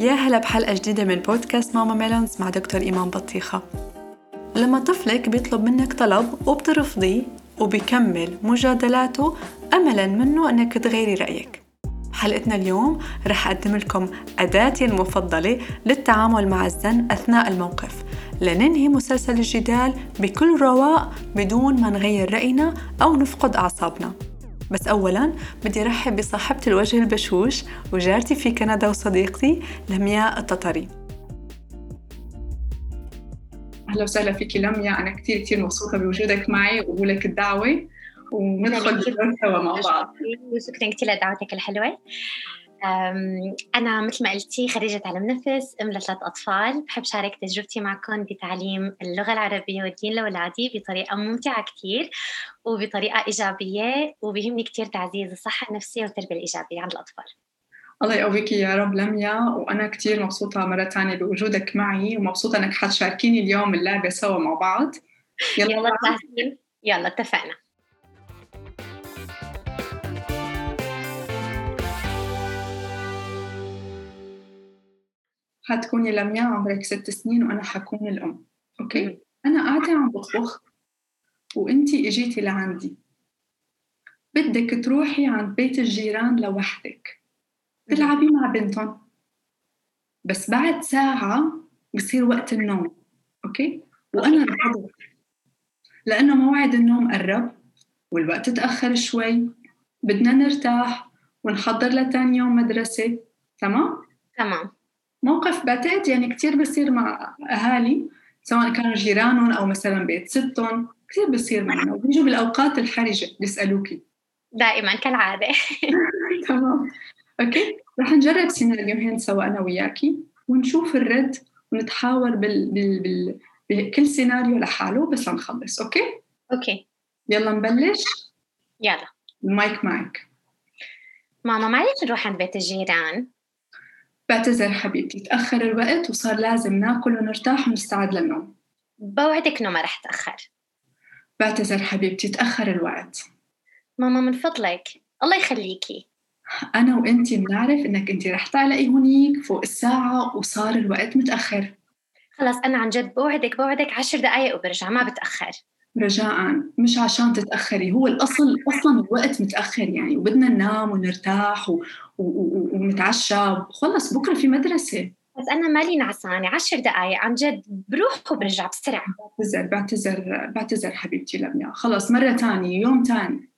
يا هلا بحلقة جديدة من بودكاست ماما ميلونز مع دكتور إيمان بطيخة. لما طفلك بيطلب منك طلب وبترفضيه وبيكمل مجادلاته أملا منه أنك تغيري رأيك. حلقتنا اليوم رح أقدم لكم أداتي المفضلة للتعامل مع الزن أثناء الموقف. لننهي مسلسل الجدال بكل رواق بدون ما نغير رأينا أو نفقد أعصابنا. بس أولا بدي أرحب بصاحبة الوجه البشوش وجارتي في كندا وصديقتي لمياء التطري. أهلا وسهلا فيكي لمياء أنا كثير كثير مبسوطة بوجودك معي وقبولك الدعوة وندخل سوا مع بعض. شكرا. كثير لدعوتك الحلوة. أنا مثل ما قلتي خريجة علم نفس أم لثلاث أطفال. بحب شارك تجربتي معكم بتعليم اللغة العربية والدين لأولادي بطريقة ممتعة كثير وبطريقة إيجابية وبيهمني كثير تعزيز الصحة النفسية والتربية الإيجابية عند الأطفال. الله يقويكي يا رب لميا وأنا كثير مبسوطة مرة ثانية بوجودك معي ومبسوطة إنك حتشاركيني اليوم اللعبة سوا مع بعض. يلا. يلا, يلا اتفقنا. حتكوني لمياء عمرك ست سنين وأنا حكون الأم. okay؟ أنا قاعدة عم بطبخ وأنتي إجيتي لعندي. بدك تروحي عند بيت الجيران لوحدك. تلعبي مع بنتهم. بس بعد ساعة بصير وقت النوم. أوكي؟ وأنا رفضت لأنه موعد النوم قرب والوقت تأخر شوي. بدنا نرتاح ونحضر لتاني يوم مدرسة. تمام؟ تمام. موقف بعتقد يعني كتير بصير مع أهالي سواء كانوا جيرانهم أو مثلا بيت ستهم كثير بصير معنا وبيجوا بالأوقات الحرجة بيسألوكي. دائما كالعادة. تمام. okay. رح نجرب سيناريوهين سوا أنا وياكي ونشوف الرد ونتحاور بال... بال... بال... بكل سيناريو لحاله بس لنخلص okay؟ okay. يلا نبلش؟ يلا. المايك معك ماما معلش نروح عند بيت الجيران. بعتذر حبيبتي تأخر الوقت وصار لازم ناكل ونرتاح ونستعد للنوم. بوعدك إنه ما رح تأخر. بعتذر حبيبتي تأخر الوقت. ماما من فضلك. الله يخليكي. أنا وإنتي بنعرف إنك إنتي رح تعلقي هونيك فوق الساعة وصار الوقت متأخر. خلص أنا عن جد بوعدك بوعدك عشر دقايق وبرجع ما بتأخر. رجاء. مش عشان تتأخري. هو الأصل أصلا الوقت متأخر يعني وبدنا ننام ونرتاح و... و... و... ونتعشى. خلص بكرة في مدرسة. بس أنا مالي نعسانة. عشر دقايق. عن جد بروح وبرجع بسرعة. بعتذر بعتذر بعتذر حبيبتي لميا خلص مرة تانية يوم تاني.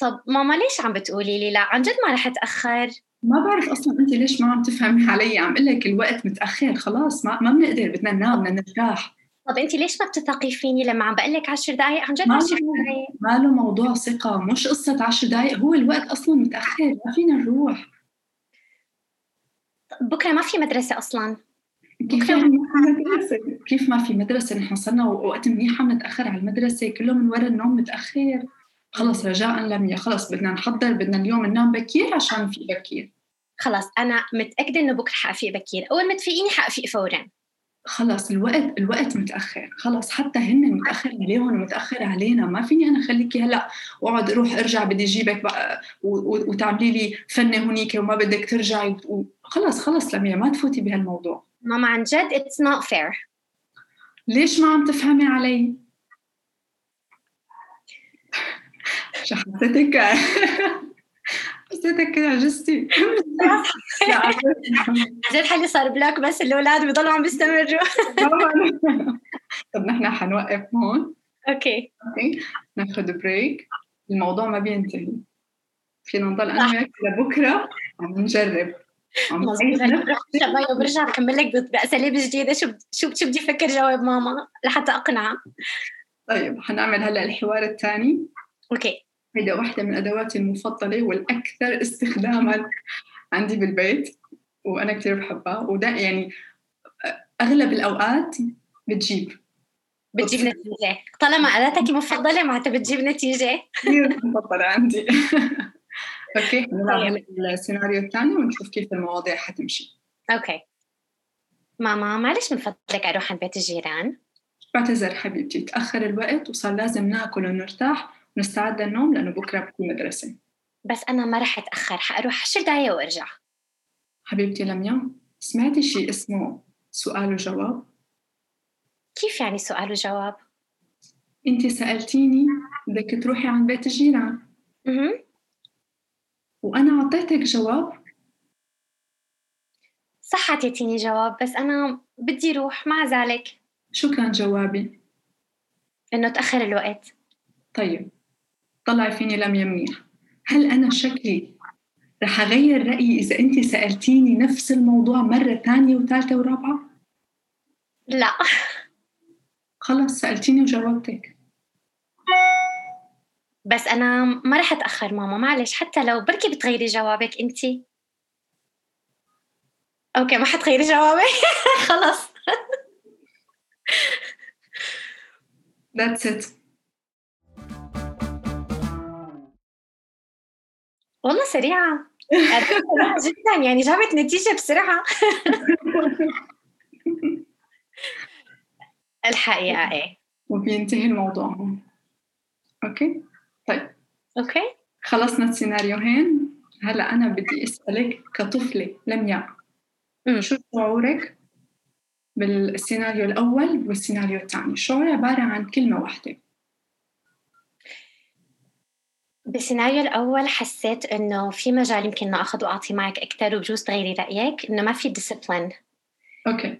طب ماما ليش عم بتقولي لي لا؟ عن جد ما رح أتأخر. ما بعرف أصلا انت ليش ما عم تفهمي علي. عم أقول لك الوقت متأخر. خلاص ما ما بنقدر. بدنا ننام بدنا نرتاح. طب انت ليش ما بتثقي فيني لما عم بقول لك 10 دقائق عن جد 10 دقائق ما له موضوع ثقة مش قصة 10 دقائق هو الوقت أصلا متأخر ما فينا نروح. بكرة ما في مدرسة أصلا. كيف ما في مدرسة؟ كيف ما في مدرسة؟ نحن صرنا وقت منيح عم نتأخر على المدرسة كله من ورا النوم متأخر. خلص رجاء لميا خلص بدنا نحضر بدنا اليوم ننام بكير عشان في بكير. خلص أنا متأكدة إنه بكرة حأفيق بكير. أول ما تفيقيني حأفيق فورا. خلص الوقت الوقت متأخر. خلص حتى هن متأخر عليهم ومتاخر علينا. ما فيني أنا خليكي هلأ واقعد أروح أرجع بدي اجيبك بقى وتعملي لي فنه هنيك وما بدك ترجعي. خلص خلص لميا ما تفوتي بهالموضوع. ماما عن جد it's not fair ليش ما عم تفهمي علي؟ شو حسيتك كده عجزتي؟ جد حالي صار block بس الأولاد بيضلوا عم بيستمروا. طب نحن حنوقف هون. okay. okay. ناخذ break الموضوع ما بينتهي. فينا نضل أنا وياك لبكره عم نجرب. مظبوط. وبرجع بكمل لك بأساليب جديدة. شو شو شو بدي أفكر جواب ماما لحتى اقنع طيب حنعمل هلأ الحوار الثاني. okay. هيدا واحدة من أدواتي المفضلة والأكثر استخداما عندي بالبيت وأنا كثير بحبها وده يعني أغلب الأوقات بتجيب. بتجيب نتيجة. طالما أداتك مفضلة معناتها بتجيب نتيجة. كثير مفضلة عندي. okay نلعب السيناريو الثاني ونشوف كيف المواضيع حتمشي. okay. ماما معلش من فضلك أروح عند بيت الجيران. بعتذر حبيبتي تأخر الوقت وصار لازم ناكل ونرتاح. ونستعد للنوم لأنه بكرة في مدرسة. بس أنا ما رح أتأخر حأروح عشر دقايق وأرجع. حبيبتي لميا سمعتي شيء اسمه سؤال وجواب؟ كيف يعني سؤال وجواب؟ انت سألتيني بدك تروحي عند بيت الجيران أها وأنا اعطيتك جواب؟ صح عطيتيني جواب بس أنا بدي روح مع ذلك. شو كان جوابي؟ إنه تأخر الوقت. طيب. طلعي فيني لمية منيح هل أنا شكلي رح أغير رأيي إذا أنت سألتيني نفس الموضوع مرة ثانية وثالثة ورابعة؟ لا. خلص سألتيني وجاوبتك. بس أنا ما رح أتأخر ماما معلش حتى لو بركي بتغيري جوابك أنتِ. أوكي ما حتغيري جوابي خلص That's it. والله سريعة. سريعة جدا يعني جابت نتيجة بسرعة. الحقيقة إيه. وبينتهي الموضوع. هون okay؟ طيب. okay. خلصنا السيناريوهين. هلا أنا بدي أسألك كطفلة لمياء. شو شعورك بالسيناريو الأول والسيناريو الثاني؟ الشعور عبارة عن كلمة واحدة. بالسيناريو الأول حسيت إنه في مجال يمكن آخذ وأعطي معك أكثر وبجوز تغيري رأيك إنه ما في discipline okay.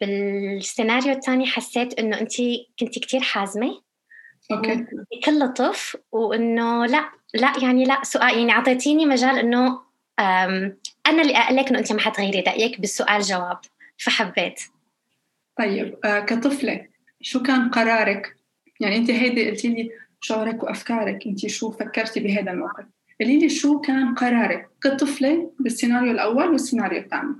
بالسيناريو الثاني حسيت إنه أنت كنتي كتير حازمة okay. بكل لطف وإنه لا لا يعني لا سؤال يعني أعطيتيني مجال إنه أنا اللي أقول لك إنه أنت ما حتغيري رأيك بالسؤال جواب فحبيت. طيب آه كطفلة شو كان قرارك؟ يعني أنت هيدي قلتي لي شعورك وأفكارك أنت شو فكرتي بهذا الموقف؟ قولي لي شو كان قرارك كطفلة بالسيناريو الأول والسيناريو الثاني؟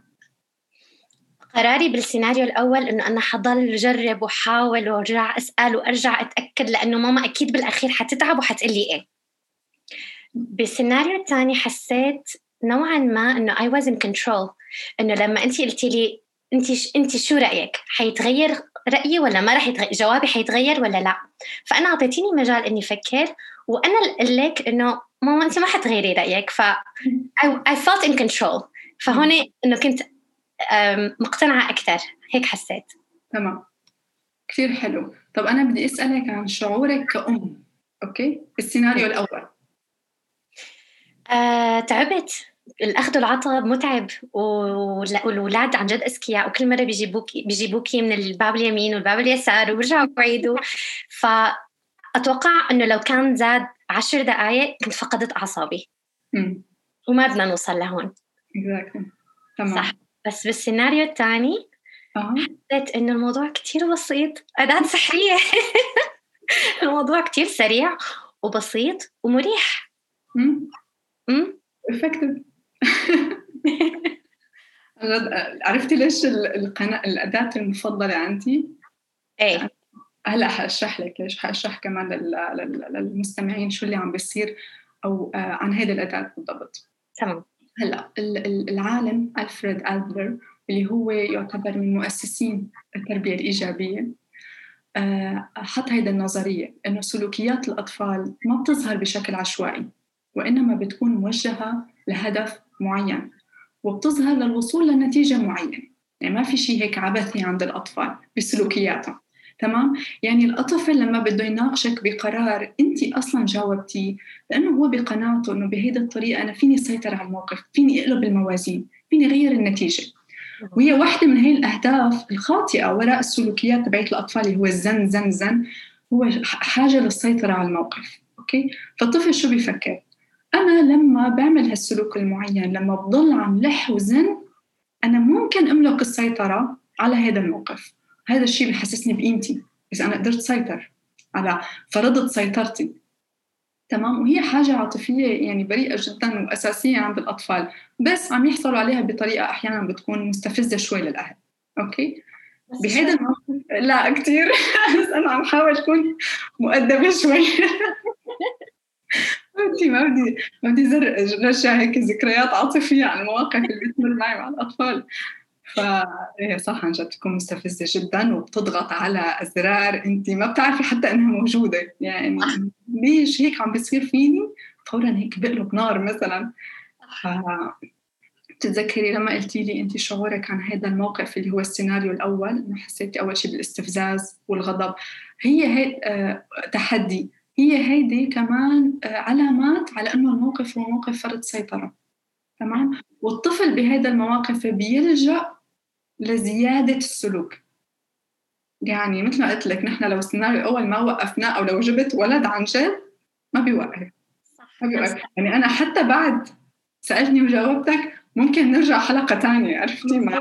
قراري بالسيناريو الأول إنه أنا حضل جرب وحاول وارجع أسأل وأرجع أتأكد لأنه ماما أكيد بالأخير حتتعب وحتقلي إيه بالسيناريو الثاني حسيت نوعا ما إنه I was in control إنه لما أنت قلتي لي أنت أنت شو رأيك؟ حيتغير رأيي ولا ما رح يتغير؟ جوابي حيتغير ولا لا؟ فأنا أعطيتيني مجال إني أفكر وأنا اللي أقول لك إنه ماما أنت ما حتغيري رأيك ف I, I felt in control فهون إنه كنت أم، مقتنعة أكثر هيك حسيت تمام كثير حلو طب أنا بدي أسألك عن شعورك كأم okay؟ بالسيناريو الأول آه، تعبت الأخذ والعطاء متعب وال- والولاد عن جد أذكياء وكل مرة بيجيبوكي بيجيبوكي من الباب اليمين والباب اليسار وبيرجعوا بعيدوا فأتوقع إنه لو كان زاد عشر دقايق كنت فقدت أعصابي. امم وما بدنا نوصل لهون. تمام. صح. بس بالسيناريو الثاني. حسيت إنه الموضوع كتير بسيط. أداة سحرية الموضوع كتير سريع وبسيط ومريح. امم effective. غد- عرفتي ليش ال- القناة الأداة المفضلة عندي؟ إيه. هلا حأشرح لك ليش. حأشرح كمان لل- لل- للمستمعين شو اللي عم بيصير أو آه، عن هيدي الأداة بالضبط. تمام. هلا ال- ال- العالم ألفريد أدلر اللي هو يعتبر من مؤسسين التربية الإيجابية آه، حط هيدا النظرية إنه سلوكيات الأطفال ما بتظهر بشكل عشوائي وإنما بتكون موجهة لهدف معين وبتظهر للوصول لنتيجة معينة. يعني ما في شيء هيك عبثي عند الأطفال بسلوكياتهم. تمام؟ يعني الطفل لما بده يناقشك بقرار انت أصلا جاوبتيه لأنه هو بقناعته انه بهيدي الطريقة أنا فيني سيطر على الموقف فيني أقلب الموازين فيني غير النتيجة. وهي واحدة من هي الأهداف الخاطئة وراء السلوكيات تبعت الأطفال اللي هو الزن زن زن هو حاجة للسيطرة على الموقف. أوكي؟ فالطفل شو بيفكر؟ أنا لما بعمل هالسلوك المعين لما بضل عم لح وزن أنا ممكن أملك السيطرة على هذا الموقف. هذا الشيء بحسسني بقيمتي إذا أنا قدرت سيطر على فرضت سيطرتي. تمام؟ وهي حاجة عاطفية يعني بريئة جدا وأساسية عند الأطفال بس عم يحصلوا عليها بطريقة أحيانا بتكون مستفزة شوي للأهل. أوكي؟ بس بهذا الموقف لا كتير بس أنا عم حاول أكون مؤدبة شوي. بدي ما بدي ما بدي رجع هيك ذكريات عاطفية عن المواقف اللي بتمر معي مع الأطفال؟ ف إيه صح عن جد تكون مستفزة جدا وبتضغط على أزرار أنت ما بتعرفي حتى إنها موجودة. يعني ليش هيك عم بيصير فيني؟ فورا هيك بقلب نار مثلا. ف... بتتذكري لما قلتي لي انت شعورك عن هذا الموقف اللي هو السيناريو الأول؟ إنه حسيتي أول شيء بالإستفزاز والغضب. هي هي آه تحدي. هي هيدي كمان آه علامات على إنه الموقف هو موقف فرض سيطرة تمام؟ والطفل بهذا المواقف بيلجأ لزيادة السلوك. يعني مثل ما قلت لك نحن لو السيناريو الأول ما وقفناه أو لو جبت ولد عن جد ما بيوقف. ما بيوقف. يعني أنا حتى بعد سالتني وجاوبتك ممكن نرجع حلقة ثانية عرفتي؟ مع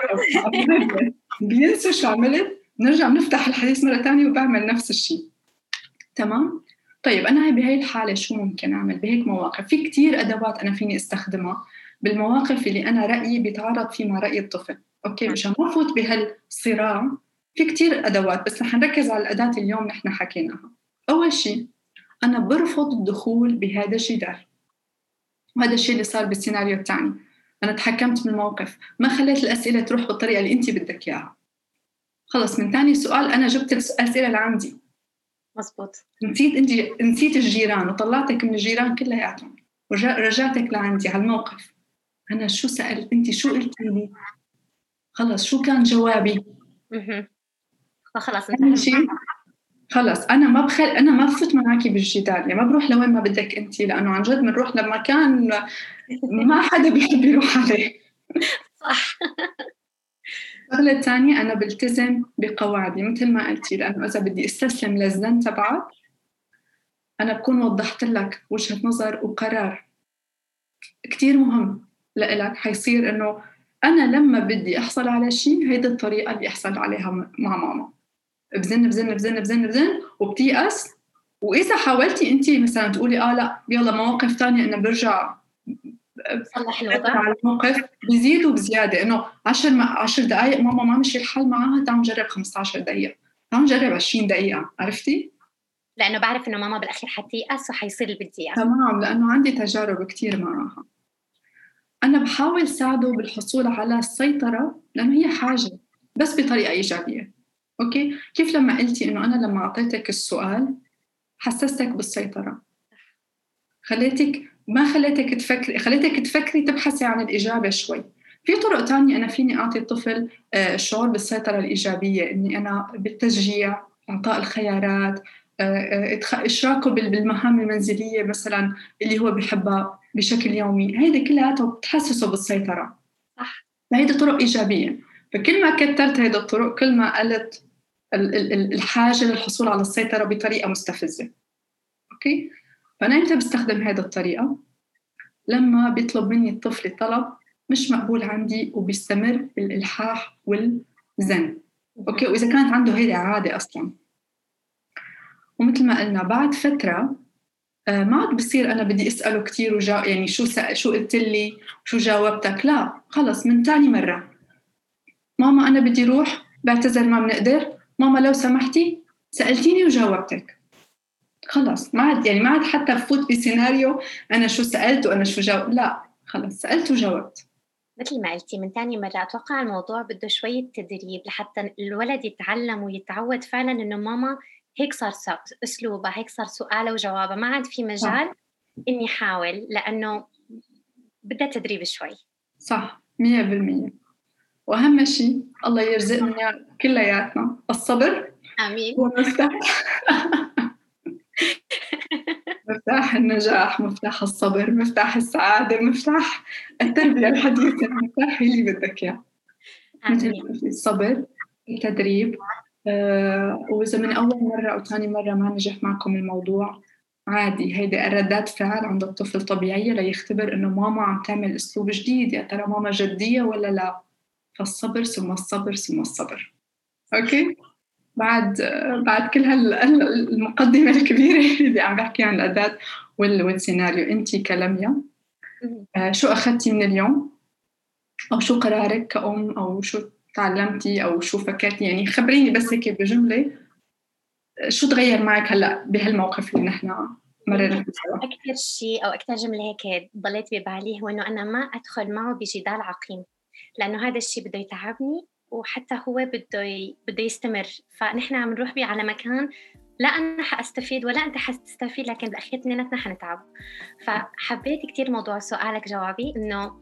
بينسوا شو عملت نرجع بنفتح الحديث مرة ثانية وبعمل نفس الشيء. تمام؟ طيب أنا بهي الحالة شو ممكن أعمل؟ بهيك مواقف. في كتير أدوات أنا فيني أستخدمها بالمواقف اللي أنا رأيي بيتعارض فيه مع رأي الطفل. okay مشان ما أفوت بهالصراع في كتير أدوات بس رح نركز على الأداة اليوم نحن حكيناها. أول شيء أنا برفض الدخول بهذا الجدار وهذا الشيء اللي صار بالسيناريو الثاني أنا تحكمت بالموقف. ما خليت الأسئلة تروح بالطريقة اللي انت بدك إياها. خلص من ثاني سؤال أنا جبت الأسئلة اللي عندي مزبوط. نسيت انت نسيت الجيران وطلعتك من الجيران كلياتهم ورجعتك لعندي على الموقف. أنا شو سالت أنت شو قلتي لي خلص شو كان جوابي؟ فخلص انت شيء خلص. أنا ما بخل أنا ما بفوت معك بالجدال. يعني ما بروح لوين ما بدك أنت لأنه عن جد بنروح لمكان ما حدا بيحب يروح عليه. صح. الشغلة الثانية أنا بلتزم بقواعدي. مثل ما قلتي لأنه إذا بدي أستسلم للزن تبعك أنا بكون وضحت لك وجهة نظر وقرار. كتير مهم لإلك حيصير إنه أنا لما بدي أحصل على شيء هيدي الطريقة اللي أحصل عليها مع ماما. بزن بزن بزن بزن بزن وبتيأس. وإذا حاولتي أنت مثلا تقولي آه لا يلا مواقف ثانية إنه برجع على الموقف. بزيدوا بزياده إنه 10 10 دقائق ماما ما مشي الحال معها تعال نجرب 15 دقيقة. تعال نجرب 20 دقيقة. عرفتي؟ لأنه بعرف إنه ماما بالأخير حتيأس وحيصير اللي بدي اياه تمام لأنه عندي تجارب كثير معها أنا بحاول ساعده بالحصول على السيطرة لأنه هي حاجة بس بطريقة إيجابية. أوكي؟ كيف لما قلتي إنه أنا لما أعطيتك السؤال حسستك بالسيطرة؟ خليتك ما خليتك تفكري خليتك تفكري تبحثي عن الإجابة شوي. في طرق تانية أنا فيني أعطي الطفل الشعور بالسيطرة الإيجابية إني أنا بالتشجيع إعطاء الخيارات إشراكه بالمهام المنزلية مثلا اللي هو بحبها بشكل يومي. هيدي كلها بتحسسه بالسيطرة. صح. هيدي طرق إيجابية. فكل ما كترت هيدي الطرق كل ما قلت الحاجة للحصول على السيطرة بطريقة مستفزة. أوكي؟ فأنا إمتى بستخدم هذه الطريقة؟ لما بيطلب مني الطفل طلب مش مقبول عندي وبيستمر بالإلحاح والزن. okay؟ وإذا كانت عنده هيدي عادة أصلا. ومثل ما قلنا بعد فترة آه، ما عاد بصير أنا بدي أسأله كثير وجا يعني شو سأل شو قلت لي؟ شو جاوبتك؟ لا خلص من تاني مرة. ماما أنا بدي روح بعتذر ما بنقدر. ماما لو سمحتي سألتيني وجاوبتك. خلص ما عاد يعني ما عاد حتى بفوت بسيناريو أنا شو سألت وأنا شو جاوب لا خلص سألت وجاوبت. مثل ما قلتي من تاني مرة أتوقع الموضوع بده شوية تدريب لحتى الولد يتعلم ويتعود فعلا إنه ماما هيك صار أسلوبها هيك صار سؤالها وجوابها ما عاد في مجال إني حاول لأنه بدها تدريب شوي. صح مية بالمية. وأهم شيء الله يرزقنا كلياتنا. الصبر. آمين. هو مفتاح مفتاح النجاح مفتاح الصبر مفتاح السعادة مفتاح التربية الحديثة مفتاح اللي بدك إياه. الصبر التدريب آه وإذا من أول مرة أو ثاني مرة ما نجح معكم الموضوع عادي هيدي ردات فعل عند الطفل طبيعية ليختبر إنه ماما عم تعمل أسلوب جديد يا ترى ماما جدية ولا لا؟ فالصبر ثم الصبر ثم الصبر. أوكي؟ بعد بعد كل هالمقدمه الكبيرة اللي عم بحكي عن الاداه والسيناريو. انت كلميا آه، شو أخذتي من اليوم؟ أو شو قرارك كأم؟ أو شو تعلمتي؟ أو شو فكرتي؟ يعني خبريني بس هيك بجملة شو تغير معك هلأ بهالموقف اللي نحن مررنا سوا؟ أكثر شيء أو أكثر جملة هيك ضليت ببالي هو إنه أنا ما أدخل معه بجدال عقيم لأنه هذا الشيء بده يتعبني وحتى هو بده. بده يستمر فنحن عم نروح بيه على مكان لا أنا حأستفيد ولا أنت حتستفيد لكن بالاخير اثنيناتنا حنتعب فحبيت كثير موضوع سؤالك جوابي إنه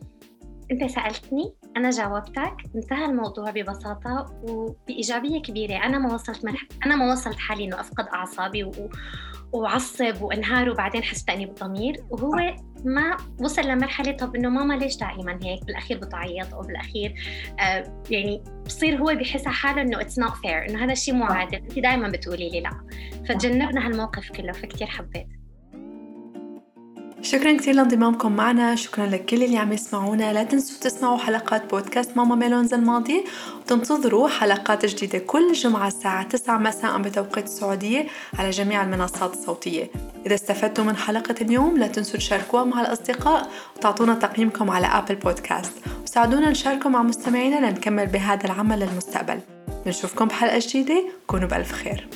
أنت سألتني أنا جاوبتك. انتهى الموضوع ببساطة وبإيجابية كبيرة. أنا ما وصلت مرح... أنا ما وصلت حالي إنه أفقد أعصابي و... وعصب وانهار وبعدين حس تاني بالضمير وهو ما وصل لمرحلة طب إنه ماما ليش دائما هيك. بالأخير بتعيط أو بالأخير آه يعني بصير هو بحس حاله إنه it's not fair إنه هذا الشيء مو عادل. انت دائما بتقولي لي لا. فتجنبنا هالموقف كله فكتير حبيت. شكرا كثير لانضمامكم معنا. شكرا لكل اللي عم يسمعونا. لا تنسوا تسمعوا حلقات بودكاست ماما ميلونز الماضي وتنتظروا حلقات جديدة كل جمعة الساعة 9 مساء بتوقيت السعودية على جميع المنصات الصوتية. إذا استفدتوا من حلقة اليوم لا تنسوا تشاركوها مع الأصدقاء وتعطونا تقييمكم على أبل بودكاست وساعدونا نشاركه مع مستمعينا لنكمل بهذا العمل للمستقبل. نشوفكم بحلقة جديدة. كونوا بألف خير.